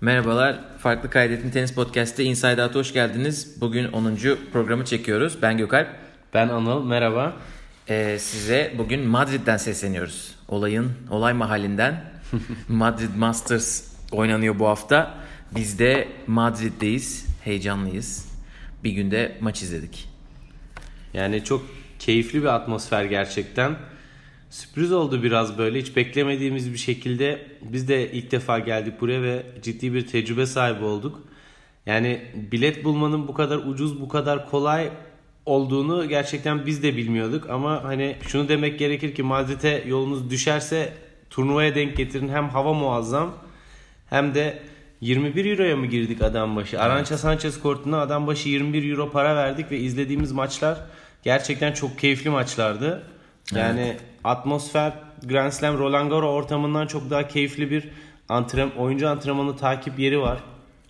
Merhabalar, Farklı Kaydet'in Tenis Podcast'te Inside Out'a hoş geldiniz. Bugün 10. programı çekiyoruz. Ben Gökalp. Ben Anıl, merhaba. Ee, size bugün Madrid'den sesleniyoruz. Olayın, olay mahallinden. Madrid Masters oynanıyor bu hafta. Biz de Madrid'deyiz, heyecanlıyız. Bir günde maç izledik. Yani çok keyifli bir atmosfer gerçekten. Sürpriz oldu biraz böyle hiç beklemediğimiz bir şekilde biz de ilk defa geldik buraya ve ciddi bir tecrübe sahibi olduk. Yani bilet bulmanın bu kadar ucuz bu kadar kolay olduğunu gerçekten biz de bilmiyorduk ama hani şunu demek gerekir ki Madrid'e yolunuz düşerse turnuvaya denk getirin hem hava muazzam hem de 21 euroya mı girdik adam başı? Arancha Sanchez kortuna adam başı 21 euro para verdik ve izlediğimiz maçlar gerçekten çok keyifli maçlardı. Yani evet. Atmosfer Grand Slam Roland Garros ortamından çok daha keyifli bir antren oyuncu antrenmanı takip yeri var.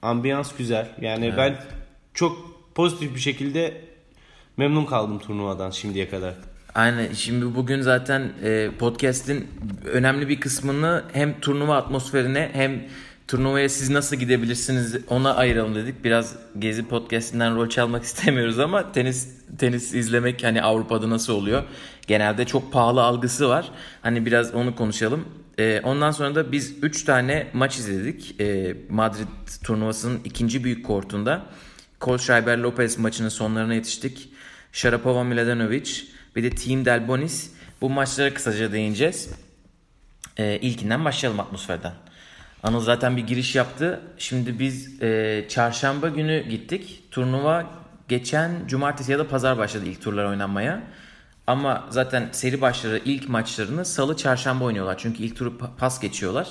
Ambiyans güzel. Yani evet. ben çok pozitif bir şekilde memnun kaldım turnuvadan şimdiye kadar. Aynen. Şimdi bugün zaten e, podcast'in önemli bir kısmını hem turnuva atmosferine hem turnuvaya siz nasıl gidebilirsiniz ona ayıralım dedik. Biraz Gezi Podcast'inden rol çalmak istemiyoruz ama tenis tenis izlemek hani Avrupa'da nasıl oluyor? Genelde çok pahalı algısı var. Hani biraz onu konuşalım. Ee, ondan sonra da biz 3 tane maç izledik. Ee, Madrid turnuvasının ikinci büyük kortunda. Kohlschreiber Lopez maçının sonlarına yetiştik. Sharapova Mladenovic bir de Team Delbonis. Bu maçlara kısaca değineceğiz. Ee, ilkinden başlayalım atmosferden. Anıl zaten bir giriş yaptı. Şimdi biz e, çarşamba günü gittik. Turnuva geçen cumartesi ya da pazar başladı ilk turlar oynanmaya. Ama zaten seri başları ilk maçlarını salı çarşamba oynuyorlar. Çünkü ilk turu pas geçiyorlar.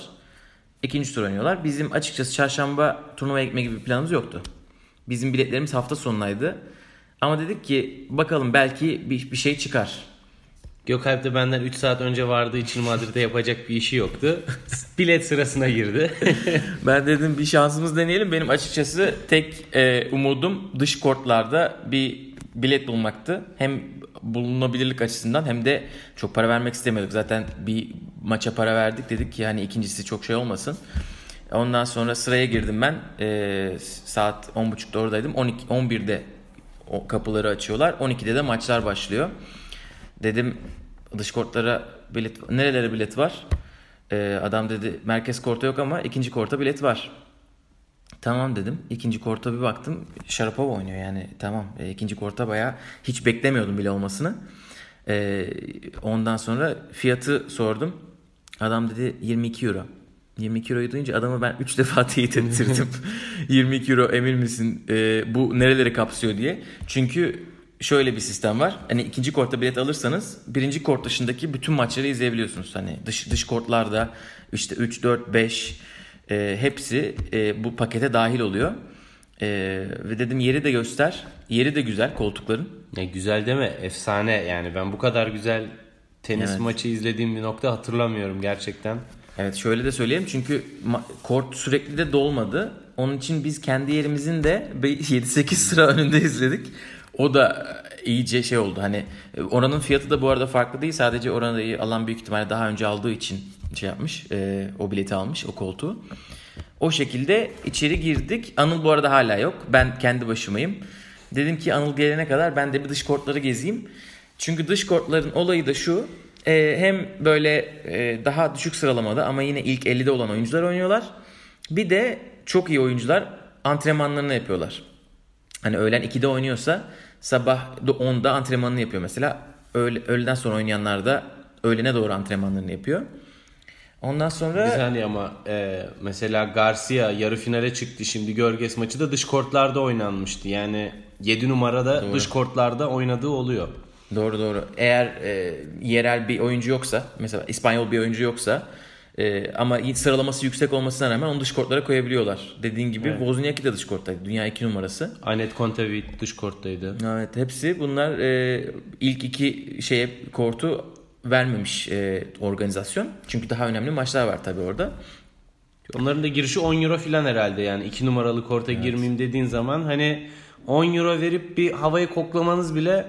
İkinci tur oynuyorlar. Bizim açıkçası çarşamba turnuvaya gitme gibi bir planımız yoktu. Bizim biletlerimiz hafta sonundaydı. Ama dedik ki bakalım belki bir, bir şey çıkar. Gökalp de benden 3 saat önce vardığı için Madrid'de yapacak bir işi yoktu. Bilet sırasına girdi. ben dedim bir şansımız deneyelim. Benim açıkçası tek e, umudum dış kortlarda bir bilet bulmaktı. Hem bulunabilirlik açısından hem de çok para vermek istemiyorduk. Zaten bir maça para verdik dedik ki hani ikincisi çok şey olmasın. Ondan sonra sıraya girdim ben. E, saat 10.30'da oradaydım. 12 11'de o kapıları açıyorlar. 12'de de maçlar başlıyor. Dedim dış kortlara bilet nerelere bilet var? Ee, adam dedi merkez korta yok ama ikinci korta bilet var. Tamam dedim. İkinci korta bir baktım. Sharapova oynuyor yani. Tamam. E, ikinci korta bayağı hiç beklemiyordum bile olmasını. E, ondan sonra fiyatı sordum. Adam dedi 22 euro. 22 euroyu duyunca adamı ben 3 defa teyit ettirdim. 22 euro emin misin e, bu nereleri kapsıyor diye. Çünkü şöyle bir sistem var. Hani ikinci kortta bilet alırsanız birinci kort dışındaki bütün maçları izleyebiliyorsunuz. Hani dış dış kortlarda işte 3 4 5 e, hepsi e, bu pakete dahil oluyor. E, ve dedim yeri de göster. Yeri de güzel koltukların. Ya güzel deme efsane yani ben bu kadar güzel tenis evet. maçı izlediğim bir nokta hatırlamıyorum gerçekten. Evet şöyle de söyleyeyim çünkü kort sürekli de dolmadı. Onun için biz kendi yerimizin de 7-8 sıra önünde izledik. O da iyice şey oldu. Hani oranın fiyatı da bu arada farklı değil. Sadece oranı alan büyük ihtimalle daha önce aldığı için şey yapmış. E, o bileti almış o koltuğu. O şekilde içeri girdik. Anıl bu arada hala yok. Ben kendi başımayım. Dedim ki Anıl gelene kadar ben de bir dış kortları gezeyim. Çünkü dış kortların olayı da şu. E, hem böyle e, daha düşük sıralamada ama yine ilk 50'de olan oyuncular oynuyorlar. Bir de çok iyi oyuncular antrenmanlarını yapıyorlar. Hani öğlen 2'de oynuyorsa sabah 10'da antrenmanını yapıyor mesela. Öğle, öğleden sonra oynayanlar da öğlene doğru antrenmanlarını yapıyor. Ondan sonra... Bir saniye ama e, mesela Garcia yarı finale çıktı. Şimdi Görges maçı da dış kortlarda oynanmıştı. Yani 7 numarada doğru. dış kortlarda oynadığı oluyor. Doğru doğru. Eğer e, yerel bir oyuncu yoksa mesela İspanyol bir oyuncu yoksa e, ama sıralaması yüksek olmasına rağmen onu dış kortlara koyabiliyorlar. Dediğin gibi evet. Wozniacki de dış korttaydı. Dünya 2 numarası. Anet Kontaveit dış korttaydı. Evet hepsi bunlar e, ilk iki şeye kortu vermemiş e, organizasyon. Çünkü daha önemli maçlar var tabii orada. Onların da girişi 10 euro falan herhalde yani 2 numaralı korta evet. girmeyeyim dediğin zaman hani 10 euro verip bir havayı koklamanız bile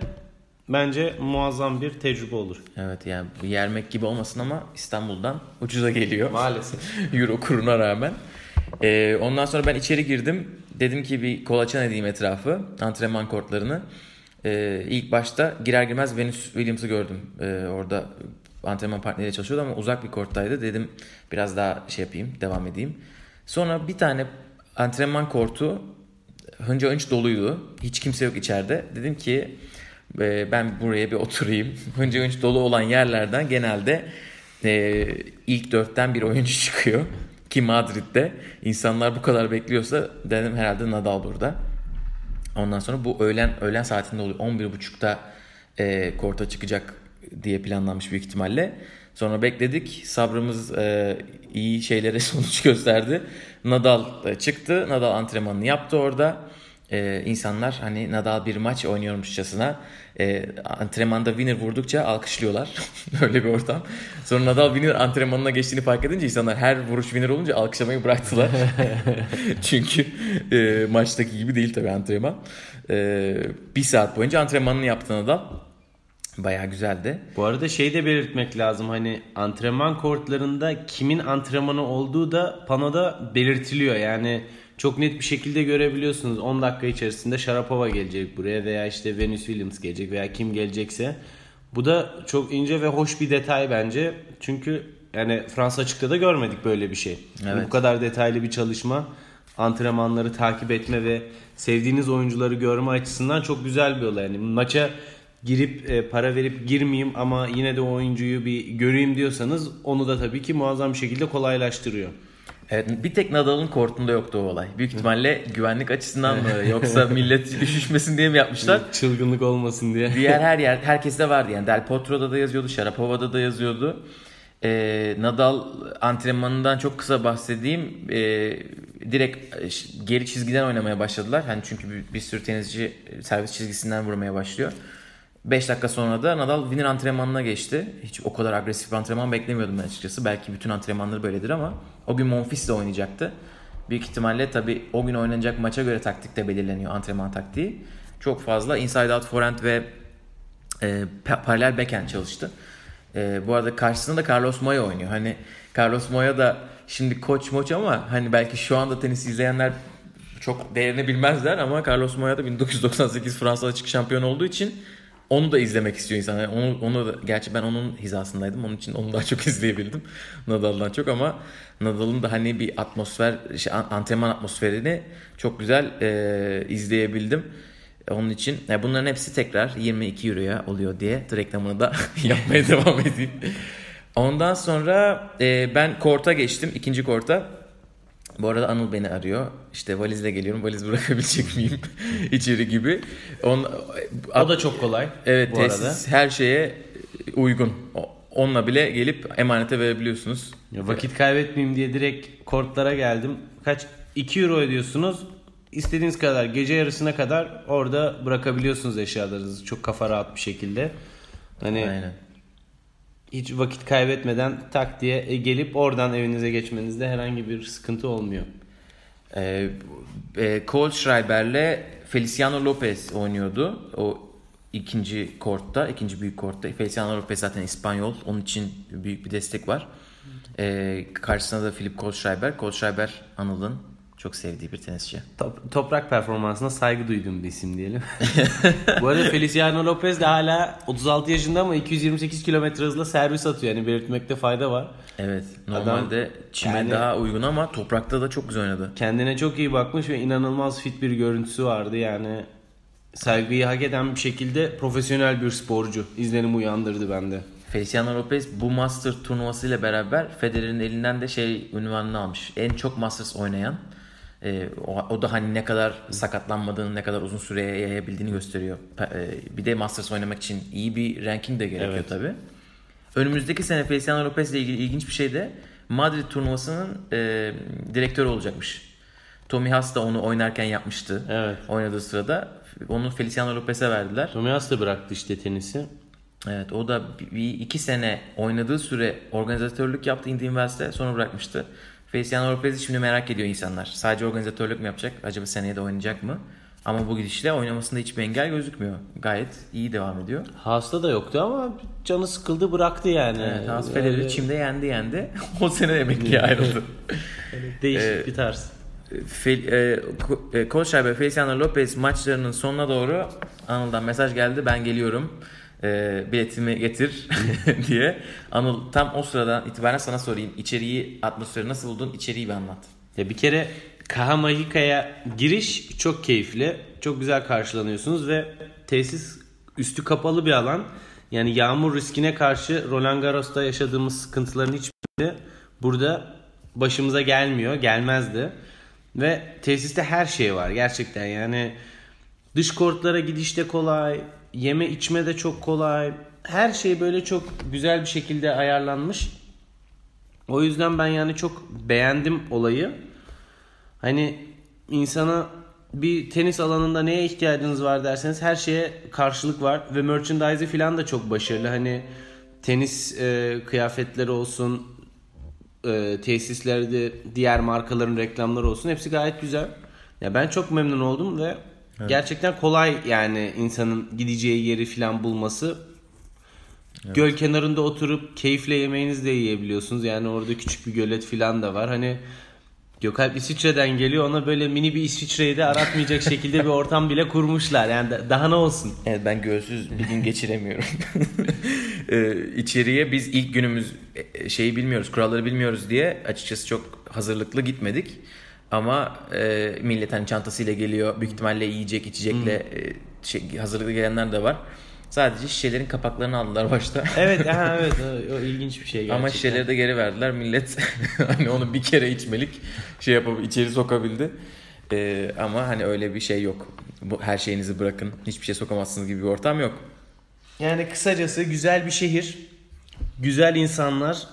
bence muazzam bir tecrübe olur. Evet yani yermek gibi olmasın ama İstanbul'dan ucuza geliyor. Maalesef. Euro kuruna rağmen. Ee, ondan sonra ben içeri girdim. Dedim ki bir kolaçan edeyim etrafı. Antrenman kortlarını. Ee, ilk başta girer girmez Venus Williams'ı gördüm. Ee, orada antrenman partneriyle çalışıyordu ama uzak bir korttaydı. Dedim biraz daha şey yapayım, devam edeyim. Sonra bir tane antrenman kortu hınca hınç doluydu. Hiç kimse yok içeride. Dedim ki e, ben buraya bir oturayım. hınca hınç dolu olan yerlerden genelde e, ilk dörtten bir oyuncu çıkıyor. Ki Madrid'de insanlar bu kadar bekliyorsa dedim herhalde Nadal burada. Ondan sonra bu öğlen öğlen saatinde oluyor. 11.30'da e, korta çıkacak diye planlanmış büyük ihtimalle. Sonra bekledik. Sabrımız e, iyi şeylere sonuç gösterdi. Nadal e, çıktı. Nadal antrenmanını yaptı orada. E, insanlar hani Nadal bir maç oynuyormuşçasına e, antrenmanda winner vurdukça alkışlıyorlar. Öyle bir ortam. Sonra Nadal winner antrenmanına geçtiğini fark edince insanlar her vuruş winner olunca alkışlamayı bıraktılar. Çünkü e, maçtaki gibi değil tabii antrenman. E, bir saat boyunca antrenmanını yaptı Nadal. Baya güzeldi. Bu arada şey de belirtmek lazım hani antrenman kortlarında kimin antrenmanı olduğu da panoda belirtiliyor. Yani çok net bir şekilde görebiliyorsunuz. 10 dakika içerisinde Sharapova gelecek buraya veya işte Venus Williams gelecek veya kim gelecekse. Bu da çok ince ve hoş bir detay bence. Çünkü yani Fransa açıkta da görmedik böyle bir şey. Evet. Bu kadar detaylı bir çalışma, antrenmanları takip etme ve sevdiğiniz oyuncuları görme açısından çok güzel bir olay. Yani maça girip e, para verip girmeyeyim ama yine de oyuncuyu bir göreyim diyorsanız onu da tabii ki muazzam bir şekilde kolaylaştırıyor. Evet bir tek Nadal'ın kortunda yoktu o olay. Büyük ihtimalle güvenlik açısından mı yoksa millet üşüşmesin diye mi yapmışlar? Çılgınlık olmasın diye. Diğer her yer herkeste vardı yani. Del Potro'da da yazıyordu, Sharapova'da da yazıyordu. Ee, Nadal antrenmanından çok kısa bahsedeyim. Ee, direkt geri çizgiden oynamaya başladılar. Hani çünkü bir, bir sürü tenisçi servis çizgisinden vurmaya başlıyor. 5 dakika sonra da Nadal winner antrenmanına geçti. Hiç o kadar agresif bir antrenman beklemiyordum ben açıkçası. Belki bütün antrenmanları böyledir ama o gün Monfils de oynayacaktı. Büyük ihtimalle tabi o gün oynanacak maça göre taktik de belirleniyor antrenman taktiği. Çok fazla inside out forehand ve e, paralel backhand çalıştı. E, bu arada karşısında da Carlos Moya oynuyor. Hani Carlos Moya da şimdi koç moç ama hani belki şu anda tenis izleyenler çok değerini bilmezler ama Carlos Moya da 1998 Fransa açık şampiyon olduğu için onu da izlemek istiyor insan. Yani onu, onu da, gerçi ben onun hizasındaydım. Onun için onu daha çok izleyebildim. Nadal'dan çok ama Nadal'ın da hani bir atmosfer, şey, antrenman atmosferini çok güzel e, izleyebildim. Onun için yani bunların hepsi tekrar 22 euroya oluyor diye reklamını da yapmaya devam edeyim. Ondan sonra e, ben korta geçtim. ikinci korta. Bu arada Anıl beni arıyor. İşte valizle geliyorum. Valiz bırakabilecek miyim içeri gibi. On, o da çok kolay. Evet bu tesis arada. her şeye uygun. Onunla bile gelip emanete verebiliyorsunuz. Ya vakit kaybetmeyeyim diye direkt kortlara geldim. Kaç 2 euro ödüyorsunuz. İstediğiniz kadar gece yarısına kadar orada bırakabiliyorsunuz eşyalarınızı çok kafa rahat bir şekilde. Hani Aynen hiç vakit kaybetmeden tak diye e, gelip oradan evinize geçmenizde herhangi bir sıkıntı olmuyor. Ee, e, Cole Schreiber'le Feliciano Lopez oynuyordu. O ikinci kortta, ikinci büyük kortta. Feliciano Lopez zaten İspanyol. Onun için büyük bir destek var. Ee, karşısında da Philip Kohlschreiber. Kohlschreiber Anıl'ın çok sevdiği bir tenisçi. Top, toprak performansına saygı duyduğum bir isim diyelim. Bu arada Feliciano Lopez de hala 36 yaşında ama 228 km hızla servis atıyor. Yani belirtmekte fayda var. Evet. Normalde Adam, çime yani, daha uygun ama toprakta da çok güzel oynadı. Kendine çok iyi bakmış ve inanılmaz fit bir görüntüsü vardı. Yani saygıyı hak eden bir şekilde profesyonel bir sporcu. İzlenim uyandırdı bende. Feliciano Lopez bu Master turnuvası ile beraber Federer'in elinden de şey ünvanını almış. En çok Masters oynayan e, o, o da hani ne kadar sakatlanmadığını, ne kadar uzun süreye yayabildiğini gösteriyor. E, bir de Masters oynamak için iyi bir ranking de gerekiyor evet. tabii. Önümüzdeki sene Feliciano Lopez ile ilgili ilginç bir şey de Madrid turnuvasının e, direktörü olacakmış. Tommy Haas da onu oynarken yapmıştı. Evet. Oynadığı sırada. Onu Feliciano Lopez'e verdiler. Tommy Haas da bıraktı işte tenisi. Evet o da bir iki sene oynadığı süre organizatörlük yaptı Indy Wells'te sonra bırakmıştı. Feliciano Lopez'i şimdi merak ediyor insanlar. Sadece organizatörlük mü yapacak? Acaba seneye de oynayacak mı? Ama bu gidişle oynamasında hiçbir engel gözükmüyor. Gayet iyi devam ediyor. Hasta da yoktu ama canı sıkıldı bıraktı yani. Evet, Hans Federer'i çimde yendi yendi. o sene emekliye ayrıldı. Değişik Ee, bir tarz. Fel, e, Koçay ve Feliciano Lopez maçlarının sonuna doğru Anıl'dan mesaj geldi. Ben geliyorum. E, biletimi getir diye. Anıl tam o sıradan itibaren sana sorayım. İçeriği, atmosferi nasıl buldun? İçeriği bir anlat. Ya bir kere Kahamahika'ya giriş çok keyifli. Çok güzel karşılanıyorsunuz ve tesis üstü kapalı bir alan. Yani yağmur riskine karşı Roland Garros'ta yaşadığımız sıkıntıların hiçbiri burada başımıza gelmiyor, gelmezdi. Ve tesiste her şey var gerçekten yani dış kortlara gidiş de kolay, yeme içme de çok kolay. Her şey böyle çok güzel bir şekilde ayarlanmış. O yüzden ben yani çok beğendim olayı. Hani insana bir tenis alanında neye ihtiyacınız var derseniz her şeye karşılık var ve merchandise'i falan da çok başarılı. Hani tenis e, kıyafetleri olsun, e, tesislerde diğer markaların reklamları olsun hepsi gayet güzel. Ya ben çok memnun oldum ve gerçekten kolay yani insanın gideceği yeri falan bulması. Göl kenarında oturup keyifle yemeğinizi de yiyebiliyorsunuz. Yani orada küçük bir gölet falan da var. Hani Gökalp İsviçre'den geliyor ona böyle mini bir İsviçre'yi de aratmayacak şekilde bir ortam bile kurmuşlar. Yani da- daha ne olsun. Evet ben gözsüz bir gün geçiremiyorum. e, içeriye biz ilk günümüz e, şeyi bilmiyoruz, kuralları bilmiyoruz diye açıkçası çok hazırlıklı gitmedik. Ama e, millet hani çantasıyla geliyor. Büyük ihtimalle yiyecek, içecekle e, şey, hazırlıklı gelenler de var. Sadece şişelerin kapaklarını aldılar başta. Evet, ha, evet o, o ilginç bir şey gerçekten. Ama şişeleri de geri verdiler. Millet hani onu bir kere içmelik şey yapıp içeri sokabildi. E, ama hani öyle bir şey yok. Bu, her şeyinizi bırakın. Hiçbir şey sokamazsınız gibi bir ortam yok. Yani kısacası güzel bir şehir, güzel insanlar,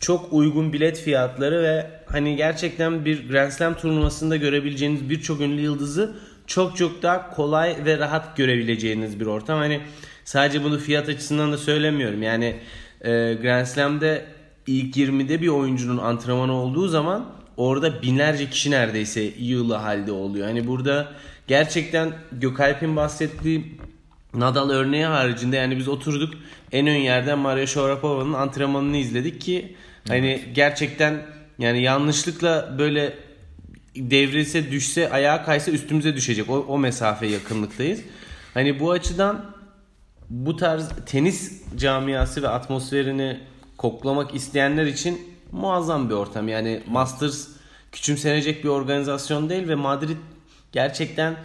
çok uygun bilet fiyatları ve hani gerçekten bir Grand Slam turnuvasında görebileceğiniz birçok ünlü yıldızı çok çok daha kolay ve rahat görebileceğiniz bir ortam. Hani sadece bunu fiyat açısından da söylemiyorum. Yani e, Grand Slam'de ilk 20'de bir oyuncunun antrenmanı olduğu zaman orada binlerce kişi neredeyse yığılı halde oluyor. Hani burada gerçekten Gökalp'in bahsettiği Nadal örneği haricinde yani biz oturduk en ön yerden Maria Sharapova'nın antrenmanını izledik ki hani gerçekten yani yanlışlıkla böyle devrilse düşse ayağa kaysa üstümüze düşecek o, o mesafe yakınlıktayız. Hani bu açıdan bu tarz tenis camiası ve atmosferini koklamak isteyenler için muazzam bir ortam. Yani Masters küçümsenecek bir organizasyon değil ve Madrid gerçekten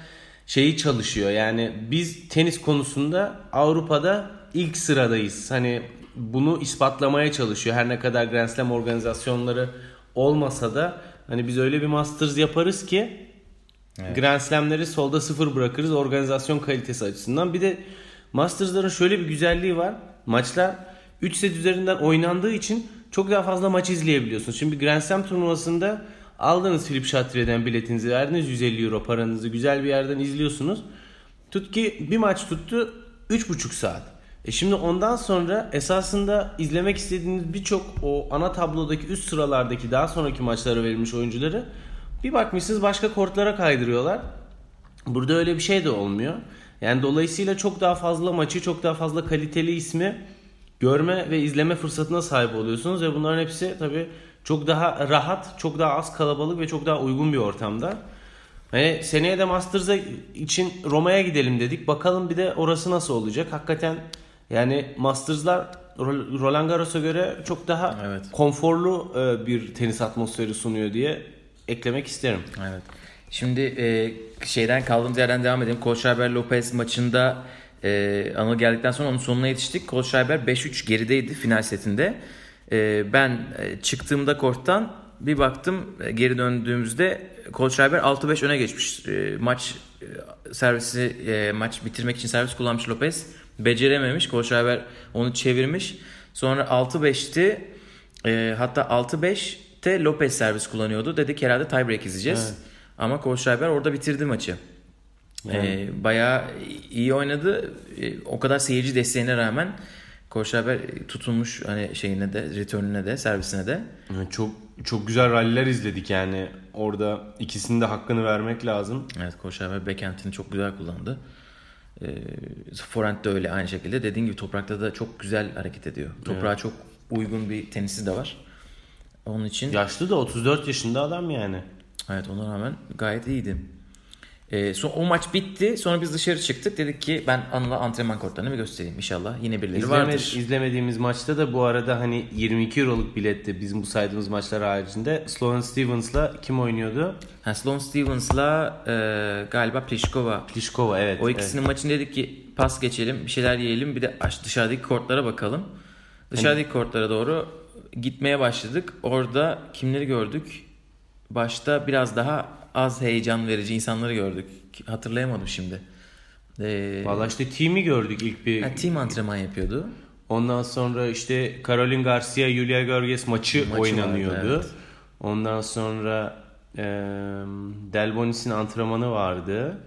şeyi çalışıyor. Yani biz tenis konusunda Avrupa'da ilk sıradayız. Hani bunu ispatlamaya çalışıyor. Her ne kadar Grand Slam organizasyonları olmasa da hani biz öyle bir Masters yaparız ki Grand Slam'leri solda sıfır bırakırız organizasyon kalitesi açısından. Bir de Masters'ların şöyle bir güzelliği var. Maçlar 3 set üzerinden oynandığı için çok daha fazla maç izleyebiliyorsunuz. Şimdi Grand Slam turnuvasında aldınız Philip Chattrier'den biletinizi verdiniz 150 euro paranızı güzel bir yerden izliyorsunuz. Tut ki bir maç tuttu 3,5 saat. E şimdi ondan sonra esasında izlemek istediğiniz birçok o ana tablodaki üst sıralardaki daha sonraki maçlara verilmiş oyuncuları bir bakmışsınız başka kortlara kaydırıyorlar. Burada öyle bir şey de olmuyor. Yani dolayısıyla çok daha fazla maçı, çok daha fazla kaliteli ismi görme ve izleme fırsatına sahip oluyorsunuz ve bunların hepsi tabii çok daha rahat, çok daha az kalabalık ve çok daha uygun bir ortamda. Hani seneye de Masters'a için Roma'ya gidelim dedik. Bakalım bir de orası nasıl olacak. Hakikaten yani Masters'lar Roland Garros'a göre çok daha Evet. konforlu e, bir tenis atmosferi sunuyor diye eklemek isterim. Evet. Şimdi e, şeyden kaldığımız yerden devam edelim. Kohlschreiber Lopez maçında e, Anıl geldikten sonra onun sonuna yetiştik. Kohlschreiber 5-3 gerideydi final setinde. E, ben e, çıktığımda korttan bir baktım e, geri döndüğümüzde Kohlschreiber 6-5 öne geçmiş. E, maç e, servisi e, maç bitirmek için servis kullanmış Lopez. Becerememiş. Kohlschreiber onu çevirmiş. Sonra 6-5'ti. E, hatta 6-5'te Lopez servis kullanıyordu. Dedik herhalde tiebreak izleyeceğiz. Evet. Ama Kohlschreiber orada bitirdi maçı. Yani. Ee, bayağı iyi oynadı. Ee, o kadar seyirci desteğine rağmen Koşaber tutulmuş hani şeyine de, return'üne de, servisine de. Yani çok çok güzel ralliler izledik yani. Orada ikisinin de hakkını vermek lazım. Evet Koşaber backhand'ini çok güzel kullandı. E, forehand de öyle aynı şekilde. Dediğin gibi toprakta da çok güzel hareket ediyor. Toprağa evet. çok uygun bir tenisi de var. Onun için... Yaşlı da 34 yaşında adam yani. Evet ona rağmen gayet iyiydi. E, son, o maç bitti. Sonra biz dışarı çıktık. Dedik ki ben Anıl'a antrenman kortlarını bir göstereyim. İnşallah yine birileri İzleme, vardır. İzlemediğimiz maçta da bu arada hani 22 euroluk bilette bizim bu saydığımız maçlar haricinde Sloan Stevens'la kim oynuyordu? Ha, Sloan Stevens'la e, galiba Pliskova. Pliskova evet. O ikisinin evet. maçını dedik ki pas geçelim bir şeyler yiyelim bir de dışarıdaki kortlara bakalım. Dışarıdaki hani... kortlara doğru gitmeye başladık. Orada kimleri gördük? Başta biraz daha az heyecan verici insanları gördük. Hatırlayamadım şimdi. Ee, Valla işte team'i gördük ilk bir. Ha, team antrenman yapıyordu. Ondan sonra işte Caroline Garcia, Julia Görges maçı, maçı oynanıyordu. Vardı, evet. Ondan sonra e, Delbonis'in antrenmanı vardı.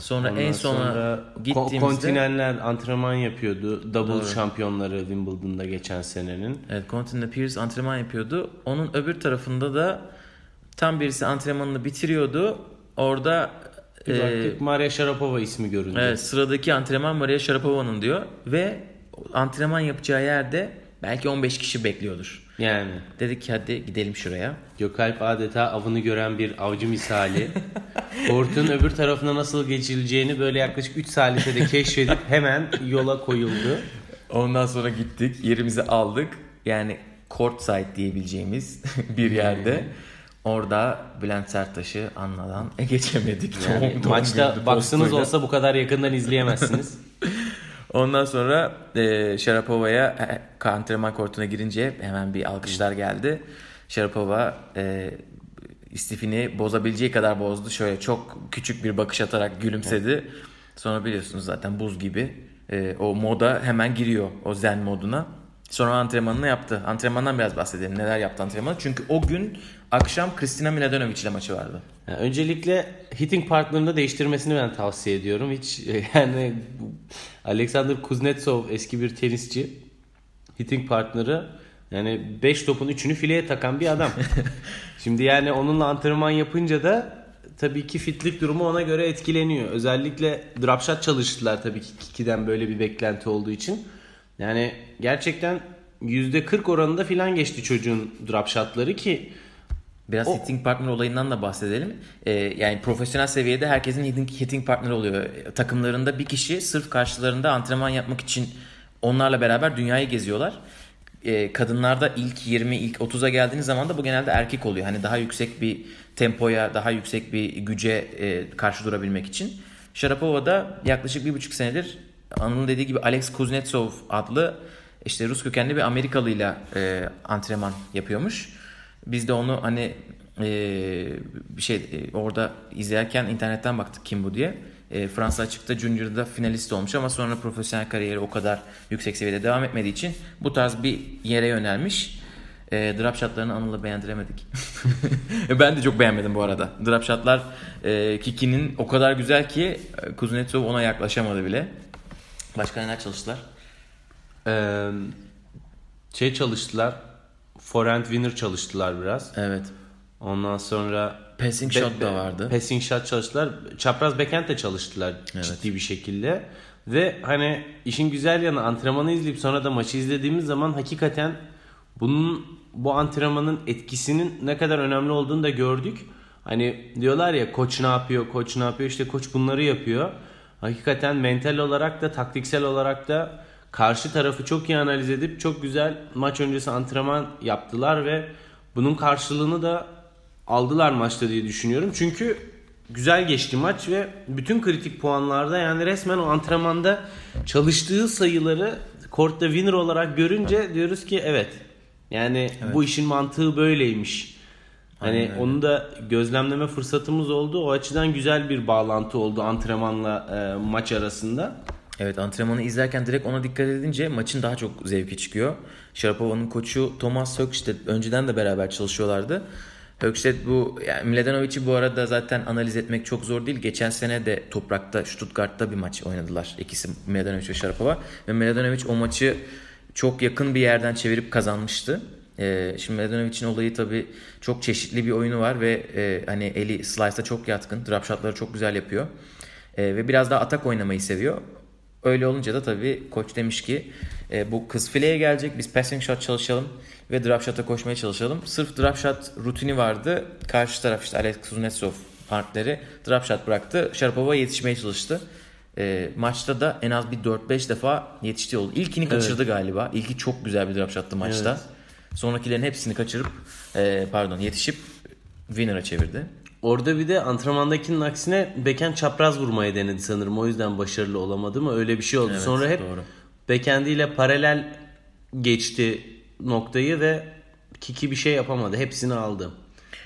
Sonra Ondan en sona sonra gittiğimizde Kontinenler antrenman yapıyordu. Double Doğru. şampiyonları Wimbledon'da geçen senenin. Evet, Continental Pierce antrenman yapıyordu. Onun öbür tarafında da tam birisi antrenmanını bitiriyordu. Orada bir e, Maria Sharapova ismi göründü. Evet, sıradaki antrenman Maria Sharapova'nın diyor ve antrenman yapacağı yerde belki 15 kişi bekliyordur. Yani. Dedik ki hadi gidelim şuraya. Gökalp adeta avını gören bir avcı misali. Kortun öbür tarafına nasıl geçileceğini böyle yaklaşık 3 salise keşfedip hemen yola koyuldu. Ondan sonra gittik yerimizi aldık. Yani court side diyebileceğimiz bir yerde. Orada Bülent Serttaş'ı anmadan geçemedik. Yani doğum, maçta baksınız olsa bu kadar yakından izleyemezsiniz. Ondan sonra e, Sharapova'ya e, antrenman kortuna girince hemen bir alkışlar geldi. Sharapova e, istifini bozabileceği kadar bozdu. Şöyle çok küçük bir bakış atarak gülümsedi. Sonra biliyorsunuz zaten buz gibi e, o moda hemen giriyor o zen moduna. Sonra antrenmanını yaptı. Antrenmandan biraz bahsedelim. Neler yaptı antrenmanı? Çünkü o gün akşam Kristina Mladenovic ile maçı vardı. Yani öncelikle hitting partnerını değiştirmesini ben tavsiye ediyorum. Hiç yani Alexander Kuznetsov eski bir tenisçi. Hitting partneri yani 5 topun 3'ünü fileye takan bir adam. Şimdi yani onunla antrenman yapınca da tabii ki fitlik durumu ona göre etkileniyor. Özellikle drop shot çalıştılar tabii ki Kiki'den böyle bir beklenti olduğu için. Yani gerçekten %40 oranında filan geçti çocuğun drop shotları ki Biraz o... hitting partner olayından da bahsedelim. Ee, yani profesyonel seviyede herkesin hitting, hitting partner oluyor. Takımlarında bir kişi sırf karşılarında antrenman yapmak için onlarla beraber dünyayı geziyorlar. Ee, kadınlarda ilk 20, ilk 30'a geldiğiniz zaman da bu genelde erkek oluyor. Hani daha yüksek bir tempoya, daha yüksek bir güce e, karşı durabilmek için. Sharapova da yaklaşık bir buçuk senedir Anıl'ın dediği gibi Alex Kuznetsov adlı işte Rus kökenli bir Amerikalıyla e, antrenman yapıyormuş. Biz de onu hani e, bir şey e, orada izlerken internetten baktık kim bu diye. E, Fransa açıkta Junior'da finalist olmuş ama sonra profesyonel kariyeri o kadar yüksek seviyede devam etmediği için bu tarz bir yere yönelmiş. E, drop shotlarını Anıl'la beğendiremedik. ben de çok beğenmedim bu arada. Drop shotlar e, Kiki'nin o kadar güzel ki e, Kuznetsov ona yaklaşamadı bile. Başka neler çalıştılar? Ee, şey çalıştılar. Forehand winner çalıştılar biraz. Evet. Ondan sonra passing be, shot da vardı. Passing shot çalıştılar. Çapraz backhand de çalıştılar evet. ciddi bir şekilde. Ve hani işin güzel yanı antrenmanı izleyip sonra da maçı izlediğimiz zaman hakikaten bunun bu antrenmanın etkisinin ne kadar önemli olduğunu da gördük. Hani diyorlar ya koç ne yapıyor, koç ne yapıyor işte koç bunları yapıyor hakikaten mental olarak da taktiksel olarak da karşı tarafı çok iyi analiz edip çok güzel maç öncesi antrenman yaptılar ve bunun karşılığını da aldılar maçta diye düşünüyorum. Çünkü güzel geçti maç ve bütün kritik puanlarda yani resmen o antrenmanda çalıştığı sayıları kortta winner olarak görünce diyoruz ki evet yani evet. bu işin mantığı böyleymiş. Hani Aynen. onu da gözlemleme fırsatımız oldu. O açıdan güzel bir bağlantı oldu antrenmanla e, maç arasında. Evet antrenmanı izlerken direkt ona dikkat edince maçın daha çok zevki çıkıyor. Sharapova'nın koçu Thomas Högstedt önceden de beraber çalışıyorlardı. Högstedt bu yani Mladenovic'i bu arada zaten analiz etmek çok zor değil. Geçen sene de toprakta Stuttgart'ta bir maç oynadılar ikisi Mladenovic ve Sharapova ve Mladenovic o maçı çok yakın bir yerden çevirip kazanmıştı. Ee, şimdi Mladenovic'in olayı tabii çok çeşitli bir oyunu var ve e, hani eli slice'a çok yatkın. Drop shotları çok güzel yapıyor. E, ve biraz daha atak oynamayı seviyor. Öyle olunca da tabii koç demiş ki e, bu kız fileye gelecek biz passing shot çalışalım ve drop shot'a koşmaya çalışalım. Sırf drop shot rutini vardı. Karşı taraf işte Alex Kuznetsov partneri drop shot bıraktı. Sharapova yetişmeye çalıştı. E, maçta da en az bir 4-5 defa yetişti oldu. İlkini kaçırdı evet. galiba. İlki çok güzel bir drop shot'tı maçta. Evet. Sonrakilerin hepsini kaçırıp e, pardon yetişip winner'a çevirdi. Orada bir de antrenmandakinin aksine beken çapraz vurmayı denedi sanırım. O yüzden başarılı olamadı mı? Öyle bir şey oldu. Evet, Sonra hep doğru. backhandiyle paralel geçti noktayı ve Kiki bir şey yapamadı. Hepsini aldı.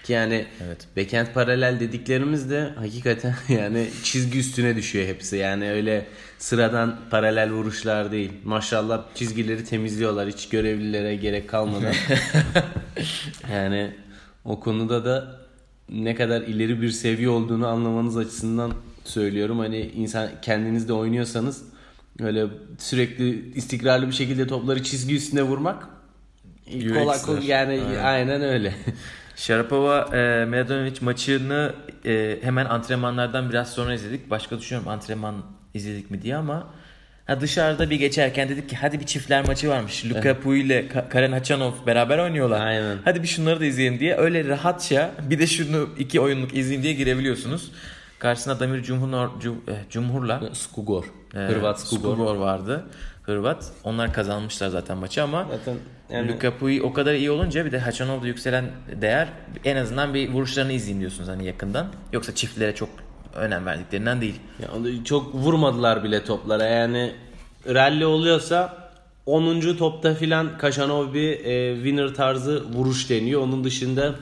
Ki yani evet. backhand paralel dediklerimiz de hakikaten yani çizgi üstüne düşüyor hepsi. Yani öyle sıradan paralel vuruşlar değil. Maşallah çizgileri temizliyorlar hiç görevlilere gerek kalmadan. yani o konuda da ne kadar ileri bir seviye olduğunu anlamanız açısından söylüyorum. Hani insan kendiniz de oynuyorsanız öyle sürekli istikrarlı bir şekilde topları çizgi üstüne vurmak kolay kolay yani aynen, aynen öyle. Sharapova e, Mladenovic maçını e, hemen antrenmanlardan biraz sonra izledik. Başka düşünüyorum antrenman izledik mi diye ama ha dışarıda bir geçerken dedik ki hadi bir çiftler maçı varmış. Luka evet. İle Karen Hachanov beraber oynuyorlar. Aynen. Hadi bir şunları da izleyelim diye öyle rahatça bir de şunu iki oyunluk izleyeyim diye girebiliyorsunuz. Karşısında Damir Cumhur, Cum, eh, Cumhur'la Skugor. E, Hırvat Skugor. Skugor vardı. Hırvat. Onlar kazanmışlar zaten maçı ama zaten yani... Luka Pui o kadar iyi olunca bir de Hachanov'da yükselen değer en azından bir vuruşlarını izleyeyim diyorsunuz hani yakından. Yoksa çiftlere çok önem verdiklerinden değil. Yani çok vurmadılar bile toplara yani rally oluyorsa 10. topta filan Kaşanov bir e, winner tarzı vuruş deniyor. Onun dışında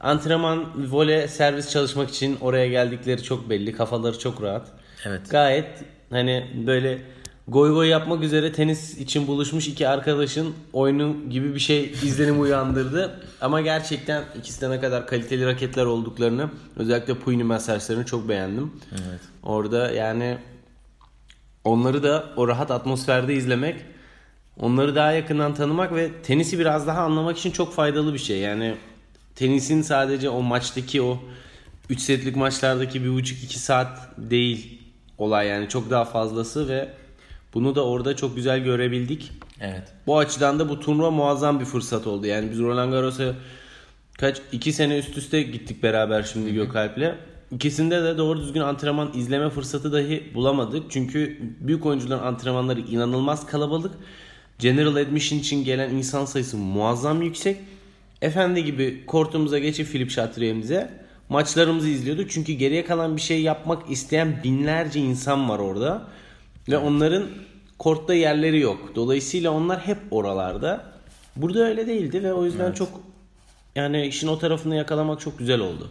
antrenman, vole, servis çalışmak için oraya geldikleri çok belli. Kafaları çok rahat. Evet. Gayet hani böyle goy goy yapmak üzere tenis için buluşmuş iki arkadaşın oyunu gibi bir şey izlenim uyandırdı. Ama gerçekten ikisi de ne kadar kaliteli raketler olduklarını özellikle Puini mesajlarını çok beğendim. Evet. Orada yani onları da o rahat atmosferde izlemek onları daha yakından tanımak ve tenisi biraz daha anlamak için çok faydalı bir şey. Yani tenisin sadece o maçtaki o 3 setlik maçlardaki bir buçuk iki saat değil olay yani çok daha fazlası ve bunu da orada çok güzel görebildik. Evet. Bu açıdan da bu turnuva muazzam bir fırsat oldu. Yani biz Roland Garros'a kaç iki sene üst üste gittik beraber şimdi Gökalp'le. İkisinde de doğru düzgün antrenman izleme fırsatı dahi bulamadık. Çünkü büyük oyuncuların antrenmanları inanılmaz kalabalık. General Admission için gelen insan sayısı muazzam yüksek. Efendi gibi kortumuza geçip Philip Chatrier'imize maçlarımızı izliyorduk. Çünkü geriye kalan bir şey yapmak isteyen binlerce insan var orada. Ve onların kortta yerleri yok. Dolayısıyla onlar hep oralarda. Burada öyle değildi ve o yüzden evet. çok yani işin o tarafını yakalamak çok güzel oldu.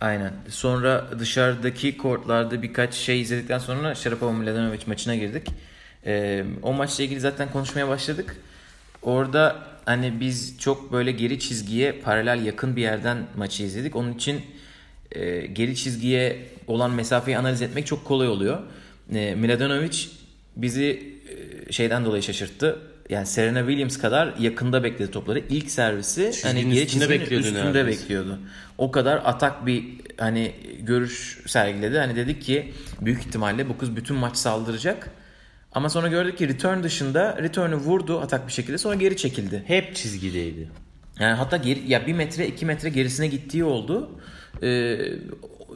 Aynen. Sonra dışarıdaki kortlarda birkaç şey izledikten sonra Sharapova Mladenovic maçına girdik. Ee, o maçla ilgili zaten konuşmaya başladık. Orada hani biz çok böyle geri çizgiye paralel yakın bir yerden maçı izledik. Onun için e, geri çizgiye olan mesafeyi analiz etmek çok kolay oluyor. E, Mladenovic bizi e, şeyden dolayı şaşırttı. Yani Serena Williams kadar yakında bekledi topları. İlk servisi Çizginin hani geri çizginin bekliyordu üstünde neredeyse. bekliyordu. O kadar atak bir hani görüş sergiledi. Hani dedik ki büyük ihtimalle bu kız bütün maç saldıracak. Ama sonra gördük ki return dışında return'ü vurdu atak bir şekilde sonra geri çekildi. Hep çizgideydi. Yani hatta geri, ya bir metre iki metre gerisine gittiği oldu. Ee,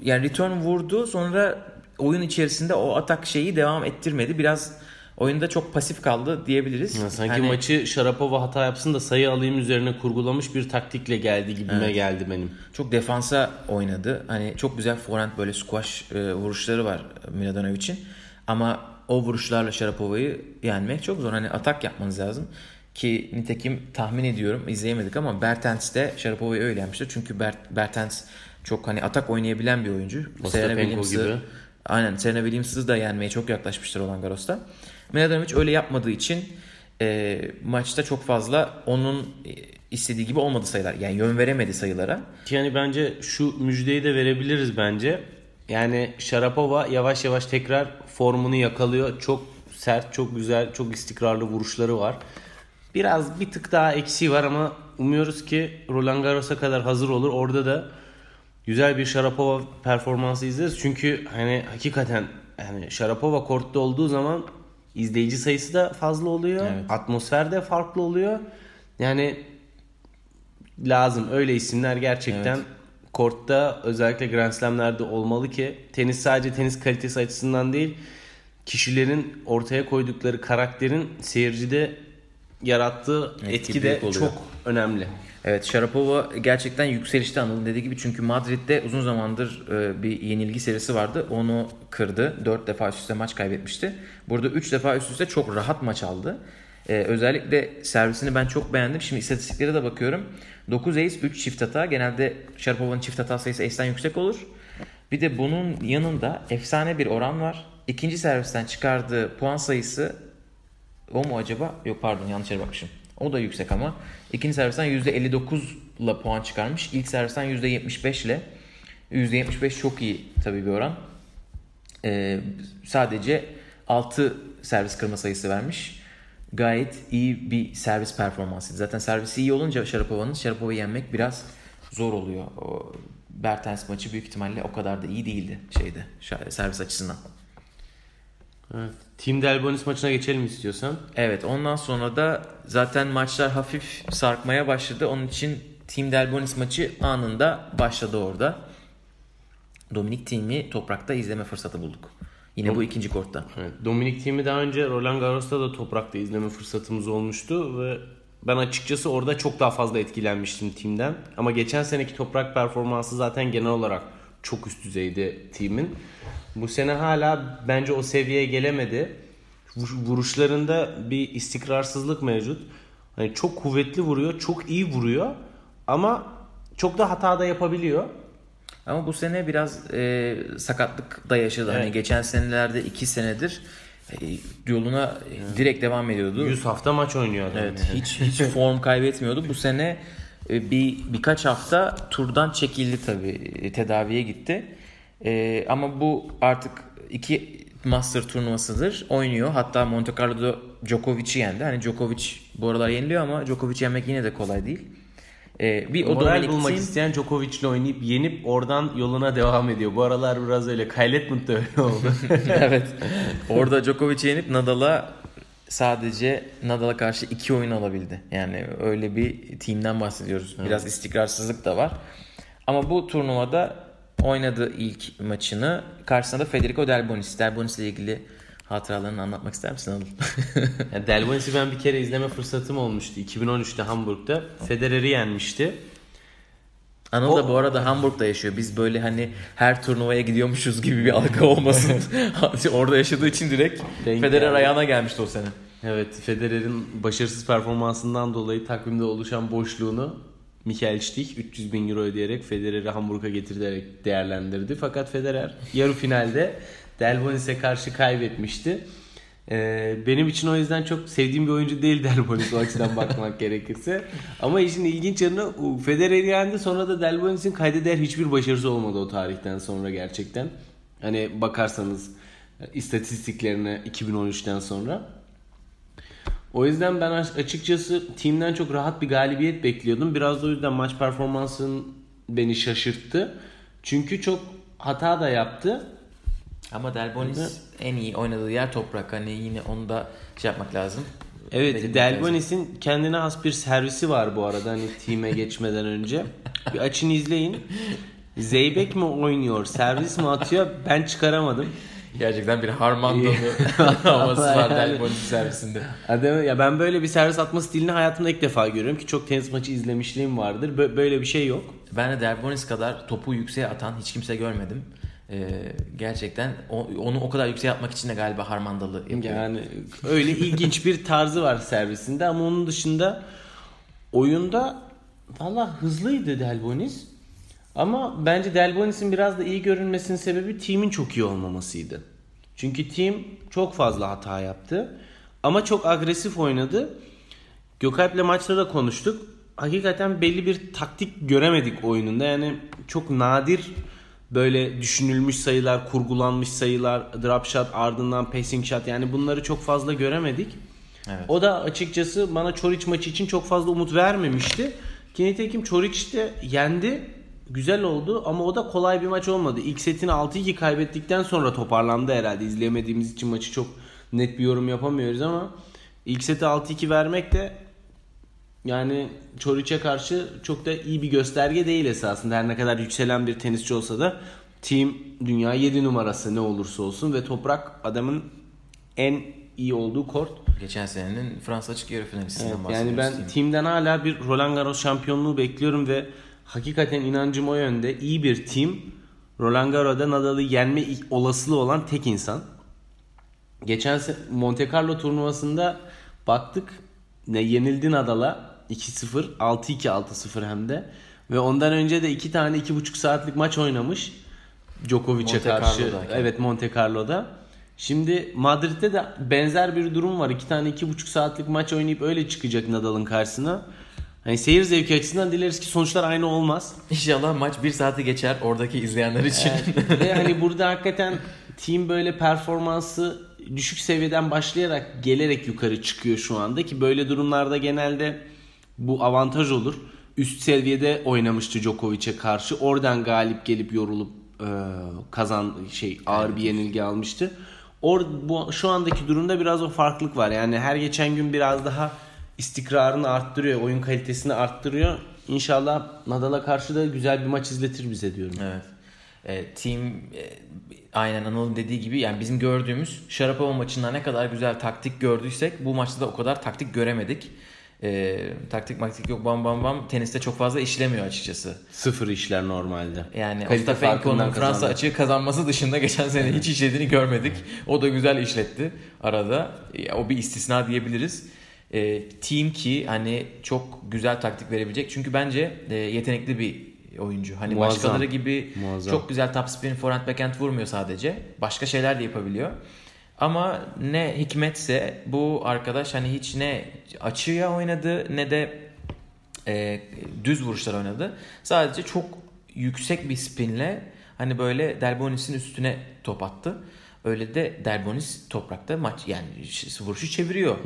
yani return vurdu sonra oyun içerisinde o atak şeyi devam ettirmedi. Biraz oyunda çok pasif kaldı diyebiliriz. Ya sanki hani, maçı Sharapova hata yapsın da sayı alayım üzerine kurgulamış bir taktikle geldi gibime evet. geldi benim. Çok defansa oynadı. Hani çok güzel forehand böyle squash e, vuruşları var Miladonovic'in. Ama o vuruşlarla Sharapova'yı yenmek çok zor. Hani atak yapmanız lazım. Ki nitekim tahmin ediyorum izleyemedik ama Bertens de Sharapova'yı öyle yenmiştir. Çünkü Bert, Bertens çok hani atak oynayabilen bir oyuncu. Serena gibi. Aynen Serena Williams'ı da yenmeye çok yaklaşmıştır Roland Garros'ta. Mladenovic öyle yapmadığı için e, maçta çok fazla onun istediği gibi olmadı sayılar. Yani yön veremedi sayılara. Yani bence şu müjdeyi de verebiliriz bence. Yani Sharapova yavaş yavaş tekrar formunu yakalıyor. Çok sert, çok güzel, çok istikrarlı vuruşları var. Biraz bir tık daha eksiği var ama umuyoruz ki Roland Garros'a kadar hazır olur. Orada da güzel bir Sharapova performansı izleriz. Çünkü hani hakikaten yani Sharapova kortta olduğu zaman izleyici sayısı da fazla oluyor. Evet. Atmosfer de farklı oluyor. Yani lazım öyle isimler gerçekten Evet. kortta özellikle Grand Slam'lerde olmalı ki tenis sadece tenis kalitesi açısından değil kişilerin ortaya koydukları karakterin seyircide yarattığı Etki etki de oluyor. çok önemli. Evet Sharapova gerçekten yükselişte Anıl'ın dediği gibi çünkü Madrid'de uzun zamandır e, bir yenilgi serisi vardı. Onu kırdı. 4 defa üst üste maç kaybetmişti. Burada 3 defa üst üste çok rahat maç aldı. E, özellikle servisini ben çok beğendim. Şimdi istatistiklere de bakıyorum. 9 ace 3 çift hata. Genelde Sharapova'nın çift hata sayısı ace'den yüksek olur. Bir de bunun yanında efsane bir oran var. İkinci servisten çıkardığı puan sayısı o mu acaba? Yok pardon yanlış yere bakmışım. O da yüksek ama. İkinci servisten %59 ile puan çıkarmış. İlk servisten %75 ile. %75 çok iyi tabii bir oran. Ee, sadece 6 servis kırma sayısı vermiş. Gayet iyi bir servis performansıydı. Zaten servisi iyi olunca Sharapova'nın Sharapova'yı yenmek biraz zor oluyor. O Bertens maçı büyük ihtimalle o kadar da iyi değildi şeyde servis açısından. Evet. Team Delbonis maçına geçelim istiyorsan. Evet ondan sonra da zaten maçlar hafif sarkmaya başladı. Onun için Team Delbonis maçı anında başladı orada. Dominik Team'i toprakta izleme fırsatı bulduk. Yine bu ikinci kortta. Evet. Dominik Thiem'i daha önce Roland Garros'ta da toprakta izleme fırsatımız olmuştu ve ben açıkçası orada çok daha fazla etkilenmiştim Team'den. Ama geçen seneki toprak performansı zaten genel olarak çok üst düzeydi Team'in. Bu sene hala bence o seviyeye gelemedi. Vur- Vuruşlarında bir istikrarsızlık mevcut. Hani çok kuvvetli vuruyor, çok iyi vuruyor ama çok da hata da yapabiliyor. Ama bu sene biraz e, sakatlık da yaşadı. Hani Evet. geçen senelerde iki senedir e, yoluna e, direkt devam ediyordu. 100 hafta maç oynuyor adam. Evet, hiç hiç form kaybetmiyordu. Bu sene e, bir birkaç hafta turdan çekildi tabii. E, Tedaviye gitti. E, ama bu artık iki Master turnuvasıdır. Oynuyor. Hatta Monte Carlo'da Djokovic'i yendi. Hani Djokovic bu aralar yeniliyor ama Djokovic yenmek yine de kolay değil. E, bir o Moral Dominic bulmak Thiem- isteyen Djokovic'le oynayıp yenip oradan yoluna devam ediyor. Bu aralar biraz öyle. Kyle Edmund da öyle oldu. evet. Orada Djokovic'i yenip Nadal'a sadece Nadal'a karşı iki oyun alabildi. Yani öyle bir teamden bahsediyoruz. Biraz istikrarsızlık da var. Ama bu turnuvada oynadığı ilk maçını karşısında da Federico Delbonis. Delbonis ile ilgili hatıralarını anlatmak ister misin Anıl? yani Delbonis'i ben bir kere izleme fırsatım olmuştu. 2013'te Hamburg'da. Federer'i yenmişti. Anıl O- da bu arada Hamburg'da yaşıyor. Biz böyle hani her turnuvaya gidiyormuşuz gibi bir algı olmasın. Orada yaşadığı için direkt Denk Federer geldi. ayağına gelmişti o sene. Evet Federer'in başarısız performansından dolayı takvimde oluşan boşluğunu Michael Stich 300 bin euro ödeyerek Federer'i Hamburg'a getirerek değerlendirdi. Fakat Federer yarı finalde Delbonis'e karşı kaybetmişti. Ee, benim için o yüzden çok sevdiğim bir oyuncu değil Delbonis o açıdan bakmak gerekirse. Ama işin ilginç yanı Federer'i yendi sonra da Delbonis'in kayda değer hiçbir başarısı olmadı o tarihten sonra gerçekten. Hani bakarsanız e, istatistiklerine 2013'ten sonra. O yüzden ben aç- açıkçası teamden çok rahat bir galibiyet bekliyordum. Biraz da o yüzden maç performansın beni şaşırttı. Çünkü çok hata da yaptı. Ama Delbonis en iyi oynadığı yer toprak. Hani yine onu da şey yapmak lazım. Evet. Delbonis'in kendine has bir servisi var bu arada hani team'e geçmeden önce. Bir açın izleyin. Zeybek mi oynuyor, servis mi atıyor ben çıkaramadım. Gerçekten bir Harmandalı havası var Yani. Delbonis servisinde. Adam, ya ben böyle bir servis atma stilini hayatımda ilk defa görüyorum ki çok tenis maçı izlemişliğim vardır. Bö- böyle bir şey yok. Ben de Delbonis kadar topu yükseğe atan hiç kimse görmedim. Ee, gerçekten o- onu o kadar yükseğe atmak için de galiba Harmandalı yapıyor. Yani öyle ilginç bir tarzı var servisinde ama onun dışında oyunda valla hızlıydı Delbonis. Ama bence Delbonis'in biraz da iyi görünmesinin sebebi team'in çok iyi olmamasıydı. Çünkü team çok fazla hata yaptı. Ama çok agresif oynadı. Gökalp'le maçta da konuştuk. Hakikaten belli bir taktik göremedik oyununda. Yani çok nadir böyle düşünülmüş sayılar, kurgulanmış sayılar, drop shot ardından passing shot yani bunları çok fazla göremedik. Evet. O da açıkçası bana Çoric maçı için çok fazla umut vermemişti. Ki nitekim Çoric de yendi. Güzel oldu ama o da kolay bir maç olmadı. İlk setini 6-2 kaybettikten sonra toparlandı herhalde. İzleyemediğimiz için maçı çok net bir yorum yapamıyoruz ama ilk seti 6-2 vermek de yani Çoric'e karşı çok da iyi bir gösterge değil esasında. Her ne kadar yükselen bir tenisçi olsa da team dünya 7 numarası ne olursa olsun ve toprak adamın en iyi olduğu kort. Geçen senenin Fransa açık yarı finalistinden Evet, bahsediyoruz. yani ben Team. team'den hala bir Roland Garros şampiyonluğu bekliyorum ve hakikaten inancım o yönde. İyi bir team Roland Garros'da Nadal'ı yenme olasılığı olan tek insan. Geçen Monte Carlo turnuvasında baktık ne yenildi Nadal'a 2-0, 6-2, 6-0 hem de. Ve ondan önce de iki tane 2,5 saatlik maç oynamış. Djokovic'e karşı. Evet Monte Carlo'da. Şimdi Madrid'de de benzer bir durum var. İki tane iki buçuk saatlik maç oynayıp öyle çıkacak Nadal'ın karşısına. Hani seyir zevki açısından dileriz ki sonuçlar aynı olmaz. İnşallah maç bir saati geçer oradaki izleyenler için. Evet. Ve hani burada hakikaten team böyle performansı düşük seviyeden başlayarak gelerek yukarı çıkıyor şu anda ki böyle durumlarda genelde bu avantaj olur. Üst seviyede oynamıştı Djokovic'e karşı. Oradan galip gelip yorulup e, kazan şey ağır bir yenilgi almıştı. Or bu şu andaki durumda biraz o farklılık var. Yani her geçen gün biraz daha istikrarını arttırıyor, oyun kalitesini arttırıyor. İnşallah Nadal'a karşı da güzel bir maç izletir bize diyorum. Evet. E, team e, aynen Anıl'ın dediği gibi yani bizim gördüğümüz Sharapova maçında ne kadar güzel taktik gördüysek bu maçta da o kadar taktik göremedik. E, taktik maktik yok bam bam bam teniste çok fazla işlemiyor açıkçası. Sıfır işler normalde. Yani Ostapenko'nun Fransa açığı kazanması dışında geçen sene hiç işlediğini görmedik. O da güzel işletti arada. Ya, O bir istisna diyebiliriz. E, team ki hani çok güzel taktik verebilecek. Çünkü bence e, yetenekli bir oyuncu. Hani Muazzam. başkaları gibi Muazzam. çok güzel top spin, forehand, backhand vurmuyor sadece. Başka şeyler de yapabiliyor. Ama ne hikmetse bu arkadaş hani hiç ne açıya oynadı ne de e, düz vuruşlar oynadı. Sadece çok yüksek bir spinle hani böyle Delbonis'in üstüne top attı. Öyle de Delbonis toprakta maç yani vuruşu çeviriyor.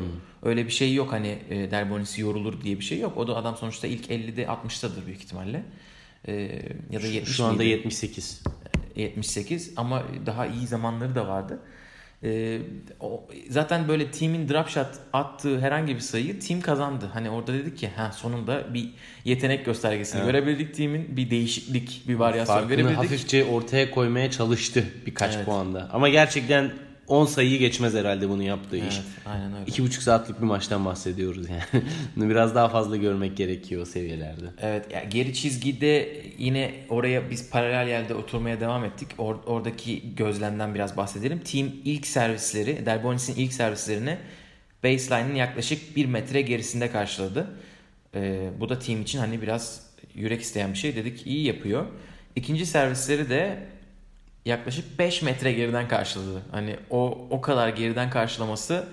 Öyle bir şey yok hani e, Delbonis yorulur diye bir şey yok. O da adam sonuçta ilk 50'de 60'tadır büyük ihtimalle. E, ya da 70 Şu anda miydi? 78. 78 ama daha iyi zamanları da vardı. Ee, o, zaten böyle team'in drop shot attığı herhangi bir sayıyı team kazandı. Hani orada dedik ki ha sonunda bir yetenek göstergesini Evet. görebildik team'in bir değişiklik, bir varyasyon Farkını görebildik. hafifçe ortaya koymaya çalıştı birkaç Evet. puanda. Ama gerçekten 10 sayıyı geçmez herhalde bunu yaptığı iş. Evet, aynen öyle. İki buçuk saatlik bir maçtan bahsediyoruz yani. Bunu Biraz daha fazla görmek gerekiyor o seviyelerde. Evet yani geri çizgide yine oraya biz paralel yerde oturmaya devam ettik. Or- oradaki gözlemden biraz bahsedelim. Team ilk servisleri, Delbonis'in ilk servislerini baseline'in yaklaşık 1 metre gerisinde karşıladı. Ee, bu da team için hani biraz yürek isteyen bir şey dedik. iyi yapıyor. İkinci servisleri de yaklaşık 5 metre geriden karşıladı. Hani o o kadar geriden karşılaması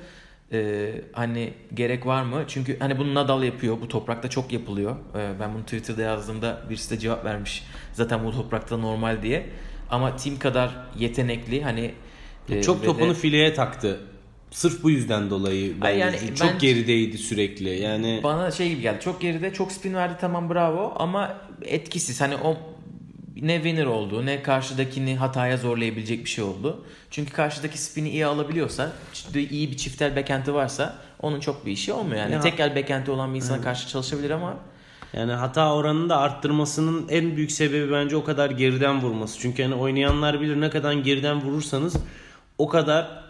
e, hani gerek var mı? Çünkü hani bunu Nadal yapıyor. Bu toprakta çok yapılıyor. E, ben bunu Twitter'da yazdığımda birisi de cevap vermiş. Zaten bu toprakta normal diye. Ama Tim kadar yetenekli hani e, Çok topunu de fileye taktı. Sırf bu yüzden dolayı Ay bence. yani çok ben- gerideydi sürekli. Yani bana şey gibi geldi. Çok geride çok spin verdi tamam bravo ama etkisiz. Hani o ne winner oldu ne karşıdakini hataya zorlayabilecek bir şey oldu. Çünkü karşıdaki spini iyi alabiliyorsa, iyi bir çiftel backhand'i varsa onun çok bir işi olmuyor. Yani Ya- tek el backhand'i olan bir insana karşı çalışabilir ama Yani hata oranını da arttırmasının en büyük sebebi bence o kadar geriden vurması. Çünkü hani oynayanlar bilir ne kadar geriden vurursanız o kadar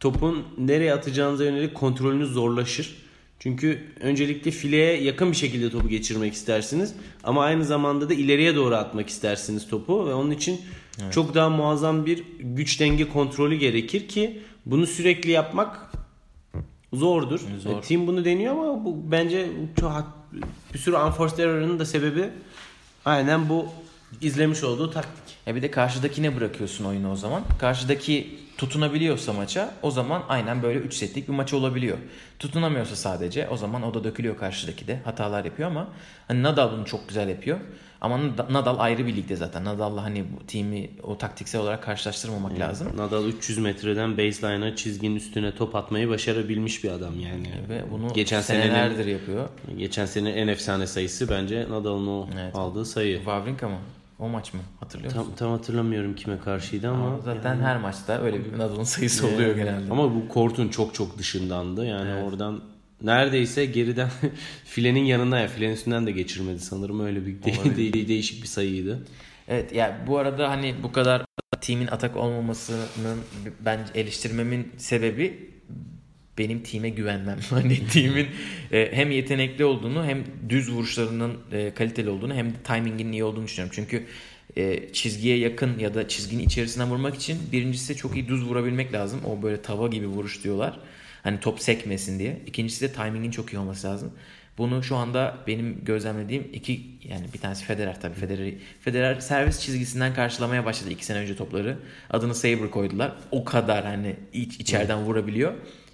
topun nereye atacağınıza yönelik kontrolünüz zorlaşır. Çünkü öncelikle fileye yakın bir şekilde topu geçirmek istersiniz. Ama aynı zamanda da ileriye doğru atmak istersiniz topu. Ve onun için çok daha muazzam bir güç denge kontrolü gerekir ki bunu sürekli yapmak zordur. Zor. E, Team bunu deniyor ama bu bence çok bir sürü unforced error'ın da sebebi aynen bu izlemiş olduğu taktik. ya bir de karşıdakine bırakıyorsun oyunu o zaman. Karşıdaki tutunabiliyorsa maça o zaman aynen böyle 3 setlik bir maç olabiliyor. Tutunamıyorsa sadece o zaman o da dökülüyor karşıdaki de hatalar yapıyor ama hani Nadal bunu çok güzel yapıyor. Ama Nadal ayrı bir ligde zaten. Nadal'la hani bu team'i o taktiksel olarak karşılaştırmamak Yani lazım. Nadal 300 metreden baseline'a çizginin üstüne top atmayı başarabilmiş bir adam yani. Ve bunu geçen senelerdir senenin yapıyor. geçen sene en efsane sayısı bence Nadal'ın o Evet. aldığı sayı. Wawrinka mı? O maç mı? Hatırlıyor musun? Tam, tam hatırlamıyorum kime karşıydı ama, Ama zaten her maçta öyle bir Nadal'ın sayısı oluyor genelde. Ama bu kortun çok çok dışındandı. Yani Evet. oradan neredeyse geriden filenin yanına ya filenin üstünden de geçirmedi sanırım öyle bir de- de- değişik bir sayıydı. Evet ya bu arada hani bu kadar timin atak olmamasının ben eleştirmemin sebebi benim time güvenmem. Hani timin e, hem yetenekli olduğunu hem düz vuruşlarının e, kaliteli olduğunu hem de timinginin iyi olduğunu düşünüyorum. Çünkü e, çizgiye yakın ya da çizginin içerisine vurmak için birincisi çok iyi düz vurabilmek lazım. O böyle tava gibi vuruş diyorlar. Hani top sekmesin diye. İkincisi de timingin çok iyi olması lazım. Bunu şu anda benim gözlemlediğim iki yani bir tanesi Federer tabii Federer, Federer servis çizgisinden karşılamaya başladı iki sene önce topları. Adını Saber koydular. O kadar hani iç, içeriden vurabiliyor.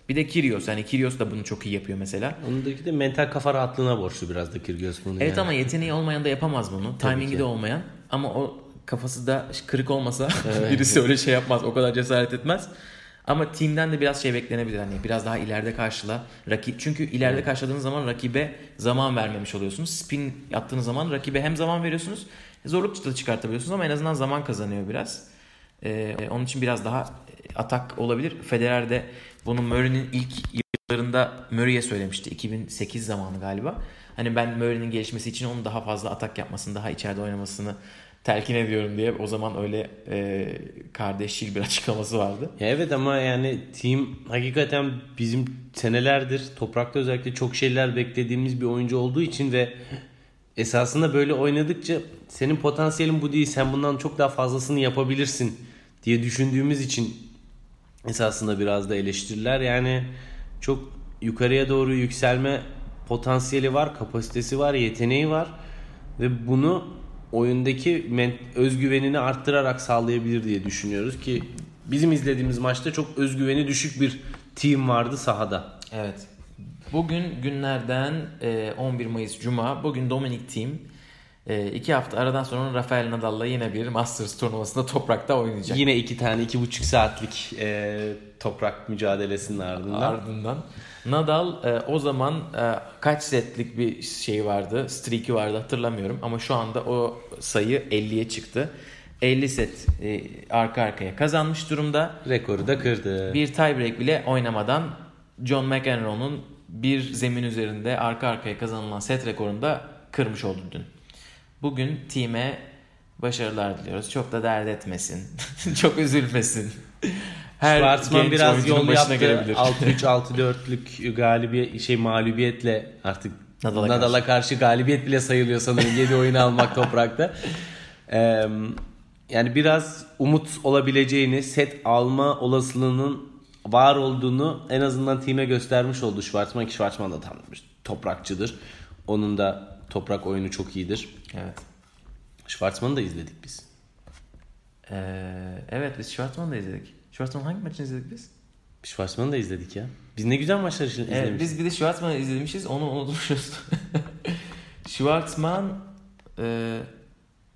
Bir de Kyrgios. Yani Kyrgios da bunu çok iyi yapıyor mesela. Ondaki de mental kafa rahatlığına borçlu biraz da Kyrgios bunu. Evet yani. ama yeteneği olmayan da yapamaz bunu. Timingi ki. de olmayan. Ama o kafası da kırık olmasa birisi öyle şey yapmaz. O kadar cesaret etmez. Ama team'den de biraz şey beklenebilir hani biraz daha ileride karşıla rakip çünkü ileride karşıladığınız zaman rakibe zaman vermemiş oluyorsunuz. Spin yaptığınız zaman rakibe hem zaman veriyorsunuz, zorluk da çıkartabiliyorsunuz ama en azından zaman kazanıyor biraz. Ee, onun için biraz daha atak olabilir. Federer de bunu Murray'nin ilk yıllarında Murray'e söylemişti. 2008 zamanı galiba. Hani ben Murray'nin gelişmesi için onun daha fazla atak yapmasını, daha içeride oynamasını telkin ediyorum diye o zaman öyle e, kardeşçil bir açıklaması vardı. Evet ama yani team hakikaten bizim senelerdir toprakta özellikle çok şeyler beklediğimiz bir oyuncu olduğu için ve esasında böyle oynadıkça senin potansiyelin bu değil sen bundan çok daha fazlasını yapabilirsin diye düşündüğümüz için esasında biraz da eleştiriler yani çok yukarıya doğru yükselme potansiyeli var, kapasitesi var, yeteneği var ve bunu oyundaki özgüvenini arttırarak sağlayabilir diye düşünüyoruz ki bizim izlediğimiz maçta çok özgüveni düşük bir team vardı sahada. Evet. Bugün günlerden e, 11 Mayıs Cuma. Bugün Dominic Team e, iki hafta aradan sonra Rafael Nadal'la yine bir Masters turnuvasında toprakta oynayacak. Yine iki tane iki buçuk saatlik e, toprak mücadelesinin ardından. Ardından Nadal e, o zaman e, kaç setlik bir şey vardı, streak'i vardı hatırlamıyorum ama şu anda o sayı 50'ye çıktı. 50 set e, arka arkaya kazanmış durumda. Rekoru da kırdı. Bir tiebreak bile oynamadan John McEnroe'nun bir zemin üzerinde arka arkaya kazanılan set rekorunu da kırmış oldu dün. Bugün time başarılar diliyoruz. Çok da dert etmesin. Çok üzülmesin. Her Schwarzman biraz yol yaptı. gelebilir. 6-3 6-4'lük galibiyet şey mağlubiyetle artık Nadal'a Nadal'a, karşı. galibiyet bile sayılıyor sanırım 7 oyunu almak toprakta. Ee, yani biraz umut olabileceğini, set alma olasılığının var olduğunu en azından time göstermiş oldu Schwarzman ki Schwarzman da tam toprakçıdır. Onun da toprak oyunu çok iyidir. Evet. Schwarzman'ı da izledik biz. Ee, evet biz Schwartzman'ı da izledik. Schwartzman hangi maçını izledik biz? Schwarzman'ı da izledik ya. Biz ne güzel maçlar izlemişiz. Evet, biz bir de Schwartzman'ı izlemişiz. Onu unutmuşuz. Schwartzman e,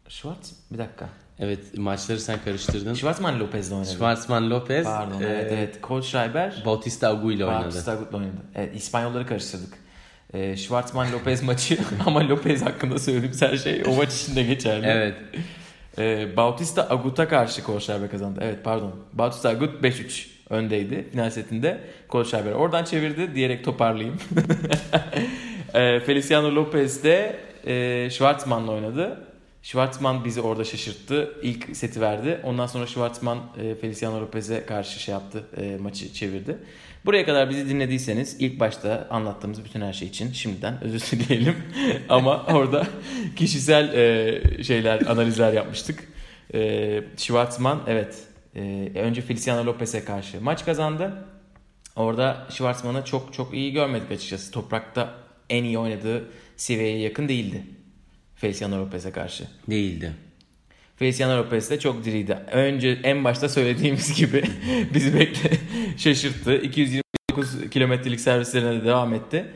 Schwartz bir dakika. Evet maçları sen karıştırdın. Schwartzman Lopez'le oynadı. Schwarzman Lopez, Pardon e, evet evet. Coach Schreiber Bautista Agu ile oynadı. Bautista Agut'la oynadı. Evet İspanyolları karıştırdık. E, Schwartzman Lopez maçı ama Lopez hakkında söylediğimiz her şey o maç içinde geçerli. Evet. E, Bautista Agut'a karşı Kohlschreiber kazandı. Evet pardon. Bautista Agut 5-3 öndeydi final setinde. Kohlschreiber oradan çevirdi diyerek toparlayayım. e, Feliciano Lopez de e, Schwartzman'la oynadı. Schwartzman bizi orada şaşırttı. İlk seti verdi. Ondan sonra Schwartzman e, Feliciano Lopez'e karşı şey yaptı. E, maçı çevirdi. Buraya kadar bizi dinlediyseniz ilk başta anlattığımız bütün her şey için şimdiden özür dileyelim. Ama orada kişisel e, şeyler, analizler yapmıştık. E, Schwartzman evet e, önce Feliciano Lopez'e karşı maç kazandı. Orada Schwartzman'ı çok çok iyi görmedik açıkçası. Toprakta en iyi oynadığı seviyeye yakın değildi. Feliciano Lopez'e karşı. Değildi. Feliciano Lopez de çok diriydi. Önce en başta söylediğimiz gibi bizi bekle şaşırttı. 229 kilometrelik servislerine de devam etti.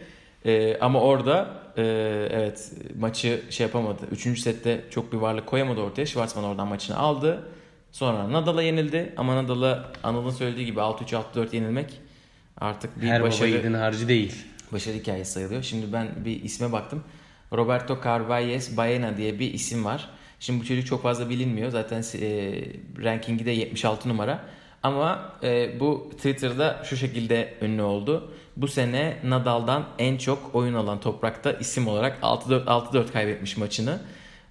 Ee, ama orada e, evet maçı şey yapamadı. Üçüncü sette çok bir varlık koyamadı ortaya. Schwartzman oradan maçını aldı. Sonra Nadal'a yenildi. Ama Nadal'a Anıl'ın söylediği gibi 6-3 6-4 yenilmek artık bir Her başarı yiğidin harcı değil. başarı hikayesi sayılıyor. Şimdi ben bir isme baktım. Roberto Carvalles Baena diye bir isim var. Şimdi bu çocuk çok fazla bilinmiyor. Zaten e, rankingi de 76 numara. Ama e, bu Twitter'da şu şekilde ünlü oldu. Bu sene Nadal'dan en çok oyun alan toprakta isim olarak 6-4 6-4 kaybetmiş maçını.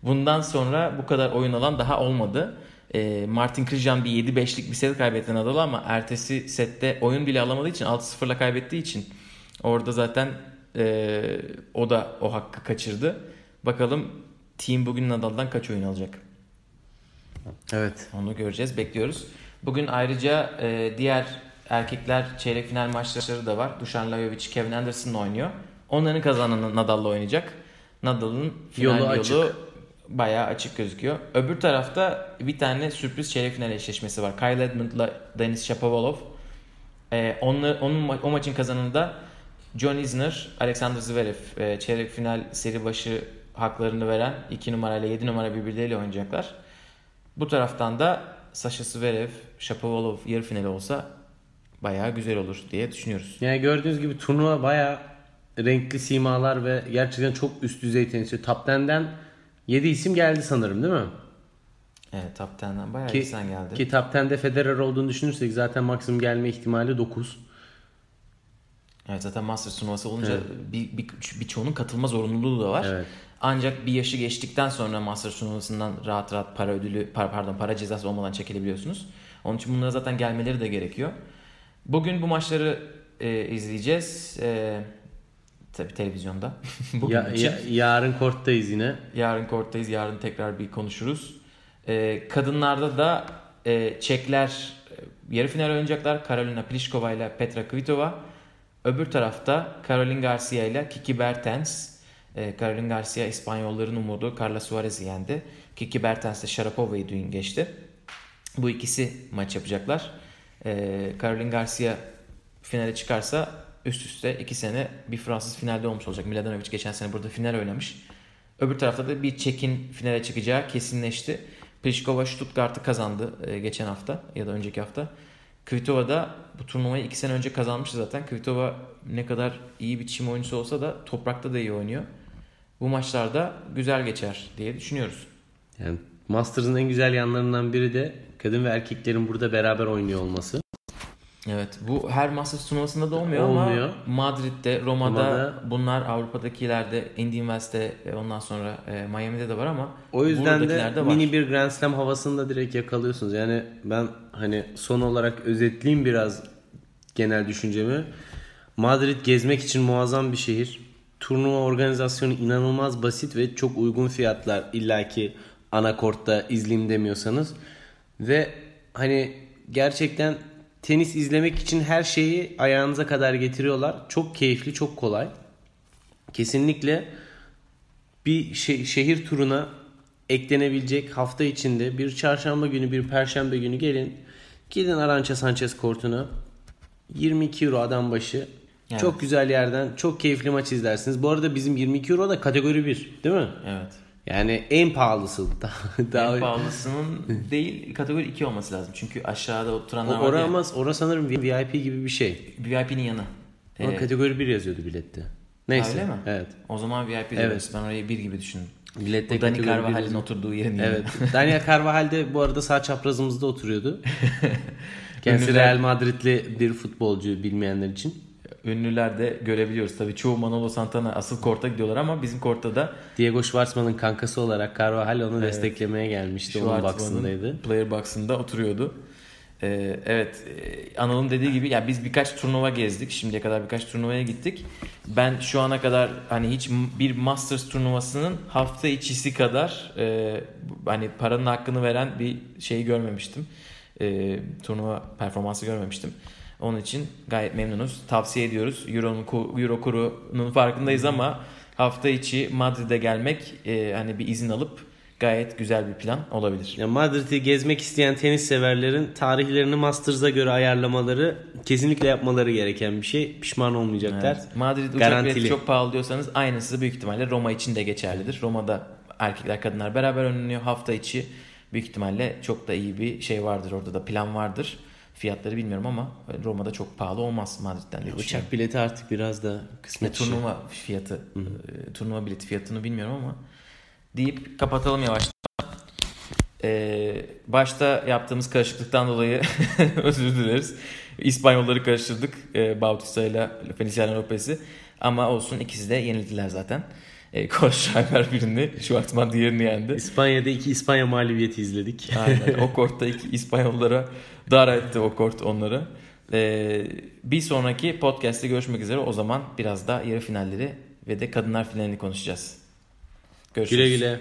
Bundan sonra bu kadar oyun alan daha olmadı. E, Martin Krijan bir 7-5'lik bir set kaybetti Nadal'a ama ertesi sette oyun bile alamadığı için 6-0'la kaybettiği için orada zaten e, o da o hakkı kaçırdı. Bakalım team bugün Nadal'dan kaç oyun alacak? Evet. Onu göreceğiz, bekliyoruz. Bugün ayrıca e, diğer erkekler çeyrek final maçları da var. Dušan Lajovic, Kevin Anderson oynuyor. Onların kazananı Nadal'la oynayacak. Nadal'ın final Yolu yolu, açık. bayağı açık gözüküyor. Öbür tarafta bir tane sürpriz çeyrek final eşleşmesi var. Kyle Edmund'la Denis Shapovalov. E, onla- onun o maçın kazananı da John Isner, Alexander Zverev. E, çeyrek final seri başı haklarını veren 2 numarayla 7 numara birbirleriyle oynayacaklar. Bu taraftan da Sasha Zverev, Shapovalov yarı finali olsa bayağı güzel olur diye düşünüyoruz. Yani gördüğünüz gibi turnuva baya renkli simalar ve gerçekten çok üst düzey tenisçi. Top 10'den 7 isim geldi sanırım değil mi? Evet Top 10'den bayağı Ki, insan geldi. ki Top 10'de Federer olduğunu düşünürsek zaten maksimum gelme ihtimali 9. Evet zaten Masters turnuvası olunca Evet. bir, bir, birçoğunun katılma zorunluluğu da var. Evet. Ancak bir yaşı geçtikten sonra Masters turnuvasından rahat rahat para ödülü, par- pardon para cezası olmadan çekilebiliyorsunuz. Onun için bunlara zaten gelmeleri de gerekiyor. Bugün bu maçları e, izleyeceğiz. E, tabii televizyonda. Bugün Ya, için. ya- yarın korttayız yine. Yarın korttayız. Yarın tekrar bir konuşuruz. Ee, kadınlarda da e, Çekler e, yarı final oynayacaklar. Karolina Pliskova ile Petra Kvitova. Öbür tarafta Caroline Garcia ile Kiki Bertens. Ee, Caroline Garcia İspanyolların umudu Carla Suarez'i yendi. Kiki Bertens de Sharapova'yı dün geçti. Bu ikisi maç yapacaklar. Ee, Caroline Garcia finale çıkarsa üst üste iki sene bir Fransız finalde olmuş olacak. Mladenovic geçen sene burada final oynamış. Öbür tarafta da bir Çek'in finale çıkacağı kesinleşti. Pliskova Stuttgart'ı kazandı e, geçen hafta ya da önceki hafta. Kvitova da bu turnuvayı iki sene önce kazanmıştı zaten. Kvitova ne kadar iyi bir çim oyuncusu olsa da toprakta da iyi oynuyor. Bu maçlarda güzel geçer diye düşünüyoruz. Yani Masters'ın en güzel yanlarından biri de kadın ve erkeklerin burada beraber oynuyor olması. Evet bu her Masters turnuvasında da olmuyor, Olmuyor. ama Madrid'de, Roma'da, Roma'da- bunlar Avrupa'dakilerde, Indian Wells'te e, ondan sonra e, Miami'de de var ama O yüzden de buradakilerde var. mini bir Grand Slam havasını da direkt yakalıyorsunuz. Yani ben hani son olarak özetleyeyim biraz genel düşüncemi. Madrid gezmek için muazzam bir şehir. Turnuva organizasyonu inanılmaz basit ve çok uygun fiyatlar illaki anakortta izleyeyim demiyorsanız. Ve hani gerçekten tenis izlemek için her şeyi ayağınıza kadar getiriyorlar. Çok keyifli, çok kolay. Kesinlikle bir şe- şehir turuna eklenebilecek hafta içinde bir çarşamba günü bir perşembe günü gelin. Gidin Arancha Sanchez kortuna. 22 euro adam başı. Evet. Çok güzel yerden çok keyifli maç izlersiniz. Bu arada bizim 22 euro da kategori 1 değil mi? Evet. Yani en pahalısı. Daha, daha en pahalısının değil kategori 2 olması lazım. Çünkü aşağıda oturanlar O- var Ora ya. ama ora sanırım VIP gibi bir şey. VIP'nin yanı. Ama Ee, kategori 1 yazıyordu bilette. Neyse. öyle mi? Evet. O zaman VIP diyoruz. Ben orayı bir gibi düşündüm. Bilette Bu Dani Carvajal'in oturduğu yerin Evet. Daniel Carvajal de bu arada sağ çaprazımızda oturuyordu. Kendisi Real Madridli bir futbolcu bilmeyenler için. Ünlüler de görebiliyoruz. Tabii çoğu Manolo Santana asıl korta gidiyorlar ama bizim kortta da Diego Schwartzman'ın kankası olarak Carvajal onu desteklemeye gelmişti. Onun box'ındaydı. Player box'ında oturuyordu. Ee, evet e, Anıl'ın dediği gibi ya biz birkaç turnuva gezdik. Şimdiye kadar birkaç turnuvaya gittik. Ben şu ana kadar hani hiç bir Masters turnuvasının hafta içisi kadar e, hani paranın hakkını veren bir şey görmemiştim. E, turnuva performansı görmemiştim. Onun için gayet memnunuz. Tavsiye ediyoruz. Euro'nun Euro kurunun farkındayız ama hafta içi Madrid'e gelmek e, hani bir izin alıp gayet güzel bir plan olabilir. Ya Madrid'i gezmek isteyen tenis severlerin tarihlerini Masters'a göre ayarlamaları kesinlikle yapmaları gereken bir şey. Pişman olmayacaklar. Evet. Madrid uçak Garantili. bileti çok pahalı diyorsanız aynısı büyük ihtimalle Roma için de geçerlidir. Roma'da erkekler kadınlar beraber oynanıyor. Hafta içi büyük ihtimalle çok da iyi bir şey vardır orada da plan vardır. Fiyatları bilmiyorum ama Roma'da çok pahalı olmaz Madrid'den düşünüyorum. Uçak bileti artık biraz da kısmet işi. turnuva fiyatı, e, turnuva bileti fiyatını bilmiyorum ama deyip kapatalım yavaştan. Ee, başta yaptığımız karışıklıktan dolayı özür dileriz. İspanyolları karıştırdık e, Bautista ile Feliciano Lopez'i. Ama olsun ikisi de yenildiler zaten. E, Kohlschreiber birini, Schwartzman diğerini yendi. İspanya'da iki İspanya mağlubiyeti izledik. Aynen. o kortta iki İspanyollara dar etti o kort onları. Ee, bir sonraki podcast'te görüşmek üzere. O zaman biraz da yarı finalleri ve de kadınlar finalini konuşacağız. Görüşürüz. güle güle.